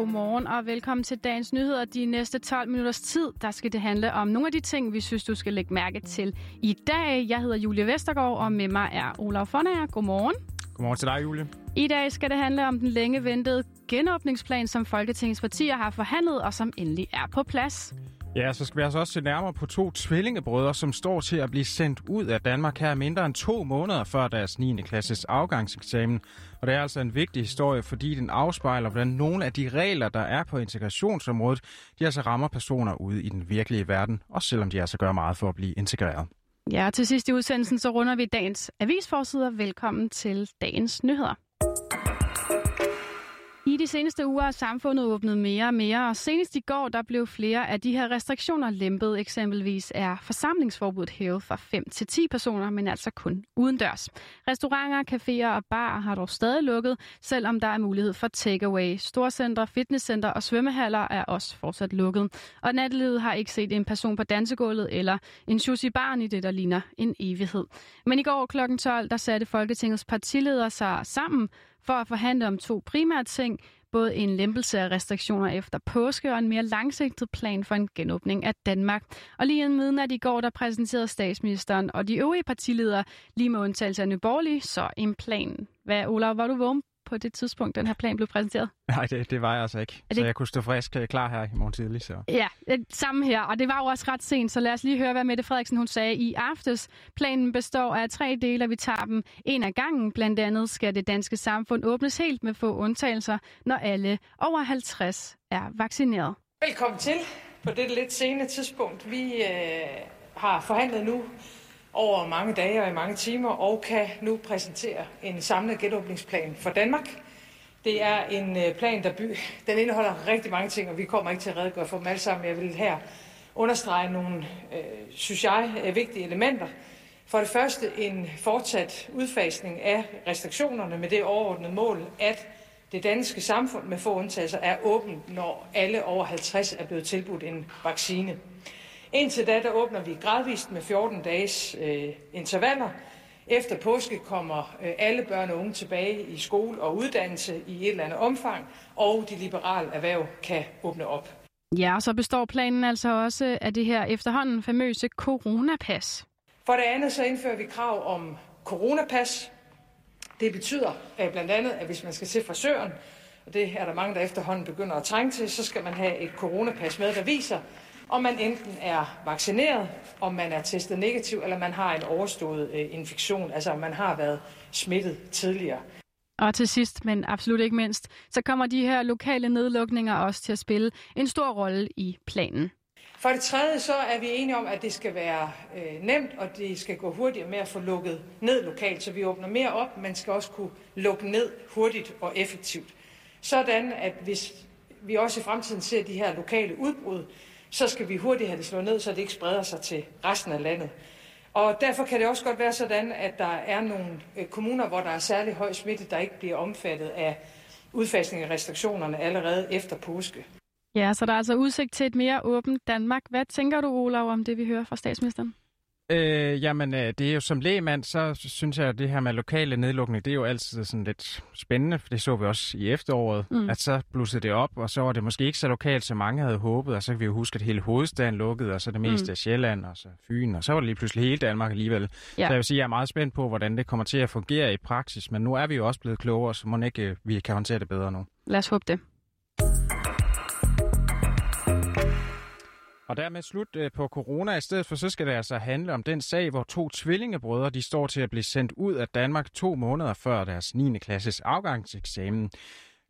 godmorgen og velkommen til dagens nyheder. De næste 12 minutters tid, der skal det handle om nogle af de ting, vi synes, du skal lægge mærke til i dag. Jeg hedder Julie Vestergaard, og med mig er Olaf Fonager. Godmorgen. Godmorgen til dig, Julie. I dag skal det handle om den længe ventede genåbningsplan, som Folketingets partier har forhandlet og som endelig er på plads. Ja, så skal vi altså også se nærmere på to tvillingebrødre, som står til at blive sendt ud af Danmark her mindre end to måneder før deres 9. klasses afgangseksamen. Og det er altså en vigtig historie, fordi den afspejler, hvordan nogle af de regler, der er på integrationsområdet, de altså rammer personer ude i den virkelige verden, også selvom de altså gør meget for at blive integreret. Ja, til sidst i udsendelsen, så runder vi dagens avisforsider. Velkommen til dagens nyheder. De seneste uger er samfundet åbnet mere og mere, og senest i går der blev flere af de her restriktioner lempet. Eksempelvis er forsamlingsforbuddet hævet fra 5 til 10 personer, men altså kun udendørs. Restauranter, caféer og bar har dog stadig lukket, selvom der er mulighed for takeaway. Storcentre, fitnesscenter og svømmehaller er også fortsat lukket. Og nattelivet har ikke set en person på dansegulvet eller en sushi barn i det, der ligner en evighed. Men i går kl. 12, der satte Folketingets partiledere sig sammen for at forhandle om to primære ting, både en lempelse af restriktioner efter påske og en mere langsigtet plan for en genåbning af Danmark. Og lige inden midnat i går, der præsenterede statsministeren og de øvrige partiledere, lige med undtagelse af Nyborgerlige, så en plan. Hvad, Olaf, var du vågen på det tidspunkt, den her plan blev præsenteret? Nej, det, det var jeg altså ikke. Det... Så jeg kunne stå frisk øh, klar her i morgen tidlig. Så. Ja, øh, samme her. Og det var jo også ret sent, så lad os lige høre, hvad Mette Frederiksen hun sagde i aftes. Planen består af tre dele, og vi tager dem en af gangen. Blandt andet skal det danske samfund åbnes helt med få undtagelser, når alle over 50 er vaccineret. Velkommen til på det lidt sene tidspunkt. Vi øh, har forhandlet nu over mange dage og i mange timer, og kan nu præsentere en samlet genåbningsplan for Danmark. Det er en øh, plan, der by... den indeholder rigtig mange ting, og vi kommer ikke til at redegøre for dem alle sammen. Jeg vil her understrege nogle, øh, synes jeg, øh, vigtige elementer. For det første en fortsat udfasning af restriktionerne med det overordnede mål, at det danske samfund med få undtagelser er åbent, når alle over 50 er blevet tilbudt en vaccine. Indtil da, der åbner vi gradvist med 14 dages øh, intervaller. Efter påske kommer øh, alle børn og unge tilbage i skole og uddannelse i et eller andet omfang, og de liberale erhverv kan åbne op. Ja, så består planen altså også af det her efterhånden famøse coronapas. For det andet så indfører vi krav om coronapas. Det betyder at blandt andet, at hvis man skal til frisøren, og det er der mange, der efterhånden begynder at trænge til, så skal man have et coronapas med, der viser, om man enten er vaccineret, om man er testet negativ, eller man har en overstået øh, infektion, altså om man har været smittet tidligere. Og til sidst, men absolut ikke mindst, så kommer de her lokale nedlukninger også til at spille en stor rolle i planen. For det tredje så er vi enige om, at det skal være øh, nemt, og det skal gå hurtigere med at få lukket ned lokalt, så vi åbner mere op, men skal også kunne lukke ned hurtigt og effektivt. Sådan, at hvis vi også i fremtiden ser de her lokale udbrud, så skal vi hurtigt have det slået ned, så det ikke spreder sig til resten af landet. Og derfor kan det også godt være sådan, at der er nogle øh, kommuner, hvor der er særlig høj smitte, der ikke bliver omfattet af udfasning af restriktionerne allerede efter påske. Ja, så der er altså udsigt til et mere åbent Danmark. Hvad tænker du, Olav, om det, vi hører fra statsministeren? Øh, jamen, øh, det er jo som lægmand, så synes jeg, at det her med lokale nedlukning, det er jo altid sådan lidt spændende, for det så vi også i efteråret, mm. at så blussede det op, og så var det måske ikke så lokalt, som mange havde håbet, og så kan vi jo huske, at hele hovedstaden lukkede, og så det meste mm. af Sjælland, og så Fyn, og så var det lige pludselig hele Danmark alligevel. Ja. Så jeg vil sige, at jeg er meget spændt på, hvordan det kommer til at fungere i praksis, men nu er vi jo også blevet klogere, så må ikke øh, vi kan håndtere det bedre nu. Lad os håbe det. Og dermed slut øh, på corona. I stedet for så skal det altså handle om den sag, hvor to tvillingebrødre de står til at blive sendt ud af Danmark to måneder før deres 9. klasses afgangseksamen.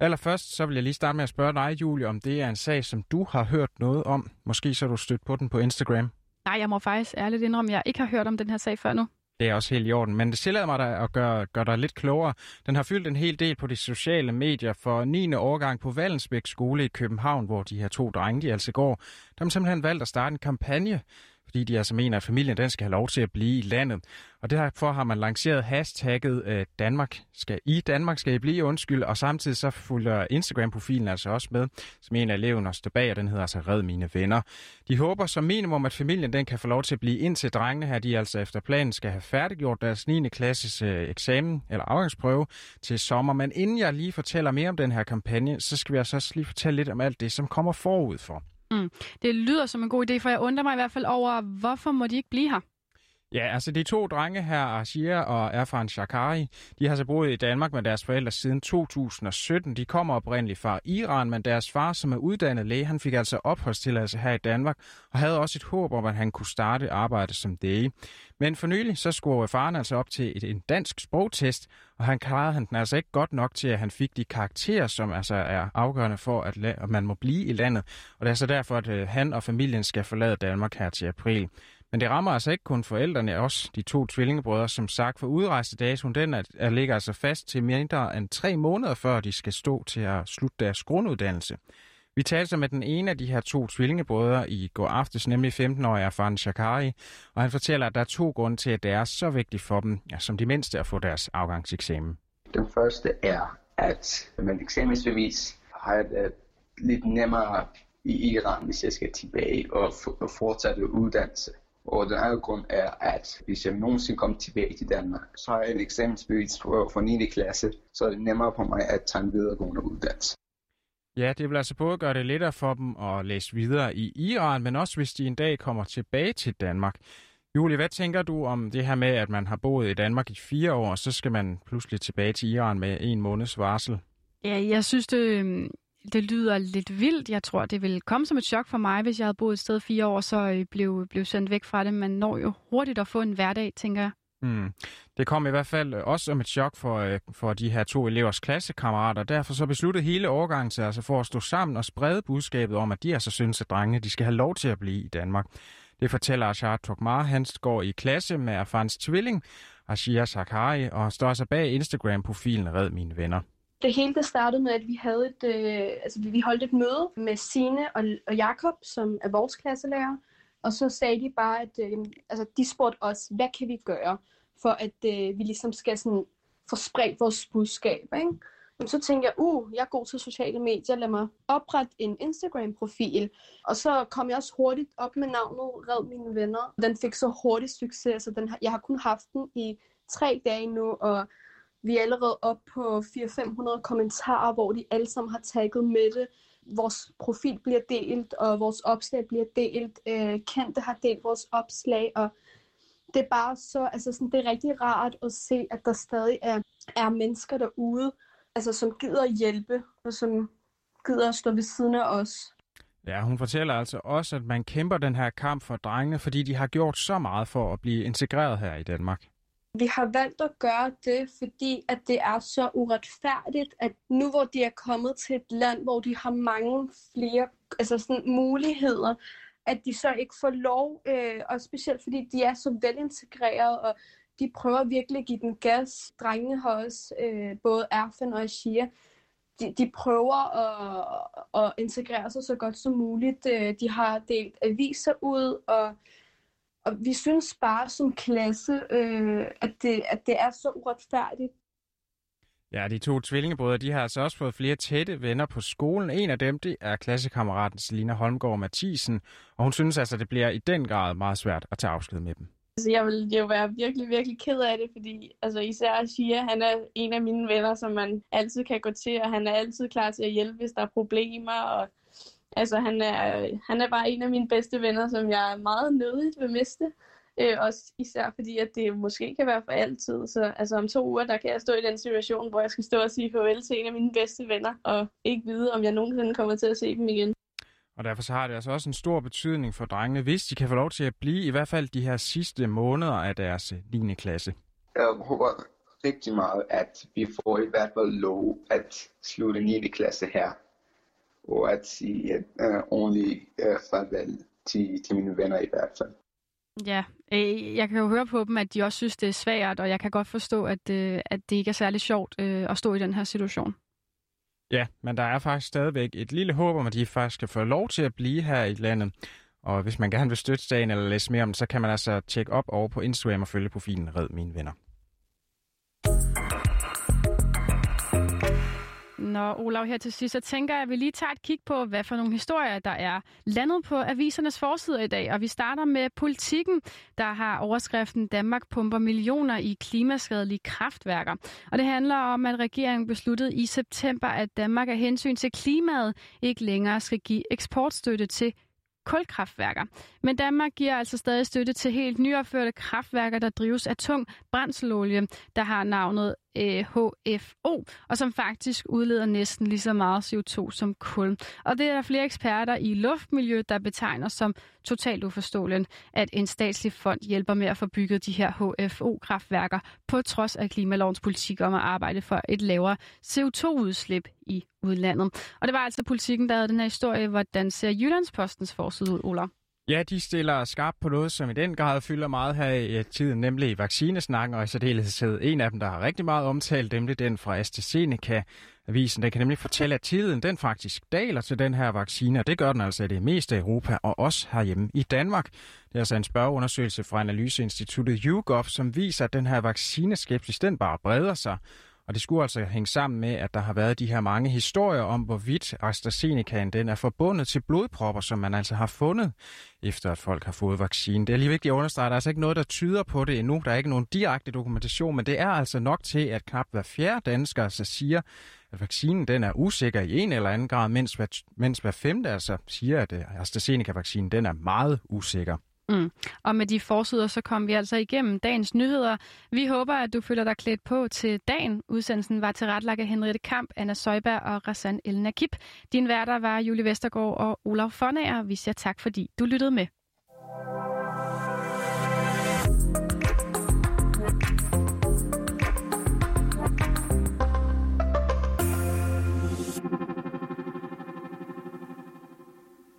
Allerførst så vil jeg lige starte med at spørge dig, Julie, om det er en sag, som du har hørt noget om. Måske så du stødt på den på Instagram. Nej, jeg må faktisk ærligt indrømme, at jeg ikke har hørt om den her sag før nu. Det er også helt i orden, men det tillader mig da at gøre, gøre dig lidt klogere. Den har fyldt en hel del på de sociale medier for 9. årgang på Vallensbæk skole i København, hvor de her to drenge, de altså går. De har simpelthen valgt at starte en kampagne fordi de altså mener, at familien den skal have lov til at blive i landet. Og derfor har man lanceret hashtagget øh, Danmark skal i Danmark skal I blive, undskyld, og samtidig så fulger Instagram-profilen altså også med, som en af eleverne står bag, og den hedder altså Red Mine Venner. De håber som minimum, at familien den kan få lov til at blive indtil drengene her, de altså efter planen skal have færdiggjort deres 9. klasses øh, eksamen eller afgangsprøve til sommer. Men inden jeg lige fortæller mere om den her kampagne, så skal vi altså også lige fortælle lidt om alt det, som kommer forud for. Mm. Det lyder som en god idé, for jeg undrer mig i hvert fald over, hvorfor må de ikke blive her? Ja, altså de to drenge her, Ashia og Erfan Shakari, de har så boet i Danmark med deres forældre siden 2017. De kommer oprindeligt fra Iran, men deres far, som er uddannet læge, han fik altså opholdstilladelse her i Danmark, og havde også et håb om, at han kunne starte arbejde som læge. Men for nylig, så skulle faren altså op til et, en dansk sprogtest, og han klarede han den altså ikke godt nok til, at han fik de karakterer, som altså er afgørende for, at, at man må blive i landet. Og det er så derfor, at øh, han og familien skal forlade Danmark her til april. Men det rammer altså ikke kun forældrene, også de to tvillingebrødre, som sagt, for udrejsedatoen, den er, er ligger altså fast til mindre end tre måneder, før de skal stå til at slutte deres grunduddannelse. Vi talte med den ene af de her to tvillingebrødre i går aftes, nemlig 15-årige Afan Shakari, og han fortæller, at der er to grunde til, at det er så vigtigt for dem, ja, som de mindste, at få deres afgangseksamen. Den første er, at man eksamensbevis har det øh, lidt nemmere i Iran, hvis jeg skal tilbage og, fortsætte uddannelse. Og den anden grund er, at hvis jeg nogensinde kommer tilbage til Danmark, så har jeg en eksamensbevis for, for 9. klasse, så er det nemmere for mig at tage en videregående uddannelse. Ja, det vil altså både gøre det lettere for dem at læse videre i Iran, men også hvis de en dag kommer tilbage til Danmark. Julie, hvad tænker du om det her med, at man har boet i Danmark i fire år, og så skal man pludselig tilbage til Iran med en måneds varsel? Ja, jeg synes, det, det lyder lidt vildt. Jeg tror, det ville komme som et chok for mig, hvis jeg havde boet et sted fire år, så øh, blev, blev sendt væk fra det. Man når jo hurtigt at få en hverdag, tænker jeg. Mm. Det kom i hvert fald øh, også som et chok for, øh, for de her to elevers klassekammerater. Derfor så besluttede hele overgangen sig altså for at stå sammen og sprede budskabet om, at de altså synes, at drengene de skal have lov til at blive i Danmark. Det fortæller Ashar Tokmar. Han går i klasse med Afans tvilling, Ashia Sakari, og står altså bag Instagram-profilen Red Mine Venner. Det hele det startede med, at vi havde et, øh, altså vi holdt et møde med Sine og, og Jakob, som er vores klasselærer. Og så sagde de bare, at øh, altså, de spurgte os, hvad kan vi gøre, for at øh, vi ligesom skal sådan, få spredt vores budskab. Ikke? Men så tænkte jeg, uh, jeg er god til sociale medier, lad mig oprette en Instagram-profil. Og så kom jeg også hurtigt op med navnet Red Mine Venner. Den fik så hurtigt succes, så den, jeg har kun haft den i tre dage nu, og vi er allerede op på 400-500 kommentarer, hvor de alle sammen har tagget med det. Vores profil bliver delt, og vores opslag bliver delt. Øh, kendte har delt vores opslag, og det er bare så, altså sådan, det er rigtig rart at se, at der stadig er, er mennesker derude, altså som gider at hjælpe, og som gider at stå ved siden af os. Ja, hun fortæller altså også, at man kæmper den her kamp for drengene, fordi de har gjort så meget for at blive integreret her i Danmark. Vi har valgt at gøre det, fordi at det er så uretfærdigt, at nu hvor de er kommet til et land, hvor de har mange flere altså sådan, muligheder, at de så ikke får lov, øh, og specielt fordi de er så velintegrerede, og de prøver virkelig at give den gas. Drengene har også, øh, både Erfen og Shia, de, de prøver at, at integrere sig så godt som muligt. Øh, de har delt aviser ud, og og vi synes bare som klasse, øh, at, det, at det er så uretfærdigt. Ja, de to tvillingebrødre, de har altså også fået flere tætte venner på skolen. En af dem, det er klassekammeraten Selina Holmgaard Mathisen, og hun synes altså, det bliver i den grad meget svært at tage afsked med dem. Altså, jeg vil jo være virkelig, virkelig ked af det, fordi altså, især Shia, han er en af mine venner, som man altid kan gå til, og han er altid klar til at hjælpe, hvis der er problemer, og Altså, han er, han er bare en af mine bedste venner, som jeg er meget nødigt vil miste. Øh, også især fordi, at det måske kan være for altid. Så altså, om to uger, der kan jeg stå i den situation, hvor jeg skal stå og sige farvel til en af mine bedste venner, og ikke vide, om jeg nogensinde kommer til at se dem igen. Og derfor så har det altså også en stor betydning for drengene, hvis de kan få lov til at blive i hvert fald de her sidste måneder af deres 9. klasse. Jeg håber rigtig meget, at vi får i hvert fald lov at slutte 9. klasse her og at sige uh, ordentligt uh, farvel til, til mine venner i hvert fald. Ja, øh, jeg kan jo høre på dem, at de også synes, det er svært, og jeg kan godt forstå, at, øh, at det ikke er særlig sjovt øh, at stå i den her situation. Ja, men der er faktisk stadigvæk et lille håb om, at de faktisk skal få lov til at blive her i landet. Og hvis man gerne vil støtte sagen eller læse mere om så kan man altså tjekke op over på Instagram og følge profilen Red Mine Venner. Nå, Olav, her til sidst, så tænker jeg, at vi lige tager et kig på, hvad for nogle historier, der er landet på avisernes forsider i dag. Og vi starter med politikken, der har overskriften Danmark pumper millioner i klimaskadelige kraftværker. Og det handler om, at regeringen besluttede i september, at Danmark af hensyn til klimaet ikke længere skal give eksportstøtte til kulkraftværker. Men Danmark giver altså stadig støtte til helt nyopførte kraftværker, der drives af tung brændselolie, der har navnet øh, HFO, og som faktisk udleder næsten lige så meget CO2 som kul. Og det er der flere eksperter i luftmiljø, der betegner som totalt uforståeligt, at en statslig fond hjælper med at få bygget de her HFO-kraftværker, på trods af klimalovens politik om at arbejde for et lavere CO2-udslip i udlandet. Og det var altså politikken, der havde den her historie. Hvordan ser Jyllandspostens forside ud, Ola? Ja, de stiller skarpt på noget, som i den grad fylder meget her i øh, tiden, nemlig vaccinesnakken, og i særdeleshed en af dem, der har rigtig meget omtalt, nemlig den fra AstraZeneca. Avisen, der kan nemlig fortælle, at tiden den faktisk daler til den her vaccine, og det gør den altså i det meste af Europa og også herhjemme i Danmark. Det er altså en spørgeundersøgelse fra Analyseinstituttet YouGov, som viser, at den her vaccineskepsis, den bare breder sig. Og det skulle altså hænge sammen med, at der har været de her mange historier om, hvorvidt AstraZenecaen den er forbundet til blodpropper, som man altså har fundet, efter at folk har fået vaccinen. Det er lige vigtigt at understrege, at der er altså ikke noget, der tyder på det endnu. Der er ikke nogen direkte dokumentation, men det er altså nok til, at knap hver fjerde dansker altså siger, at vaccinen den er usikker i en eller anden grad, mens hver, mens hver femte altså siger, at øh, AstraZeneca-vaccinen den er meget usikker. Mm. Og med de forsider, så kom vi altså igennem dagens nyheder. Vi håber, at du føler dig klædt på til dagen. Udsendelsen var tilrettelagt af Henriette Kamp, Anna Søjberg og Rassan Elnakip. Din værter var Julie Vestergaard og Olaf Fonager. Vi siger tak, fordi du lyttede med.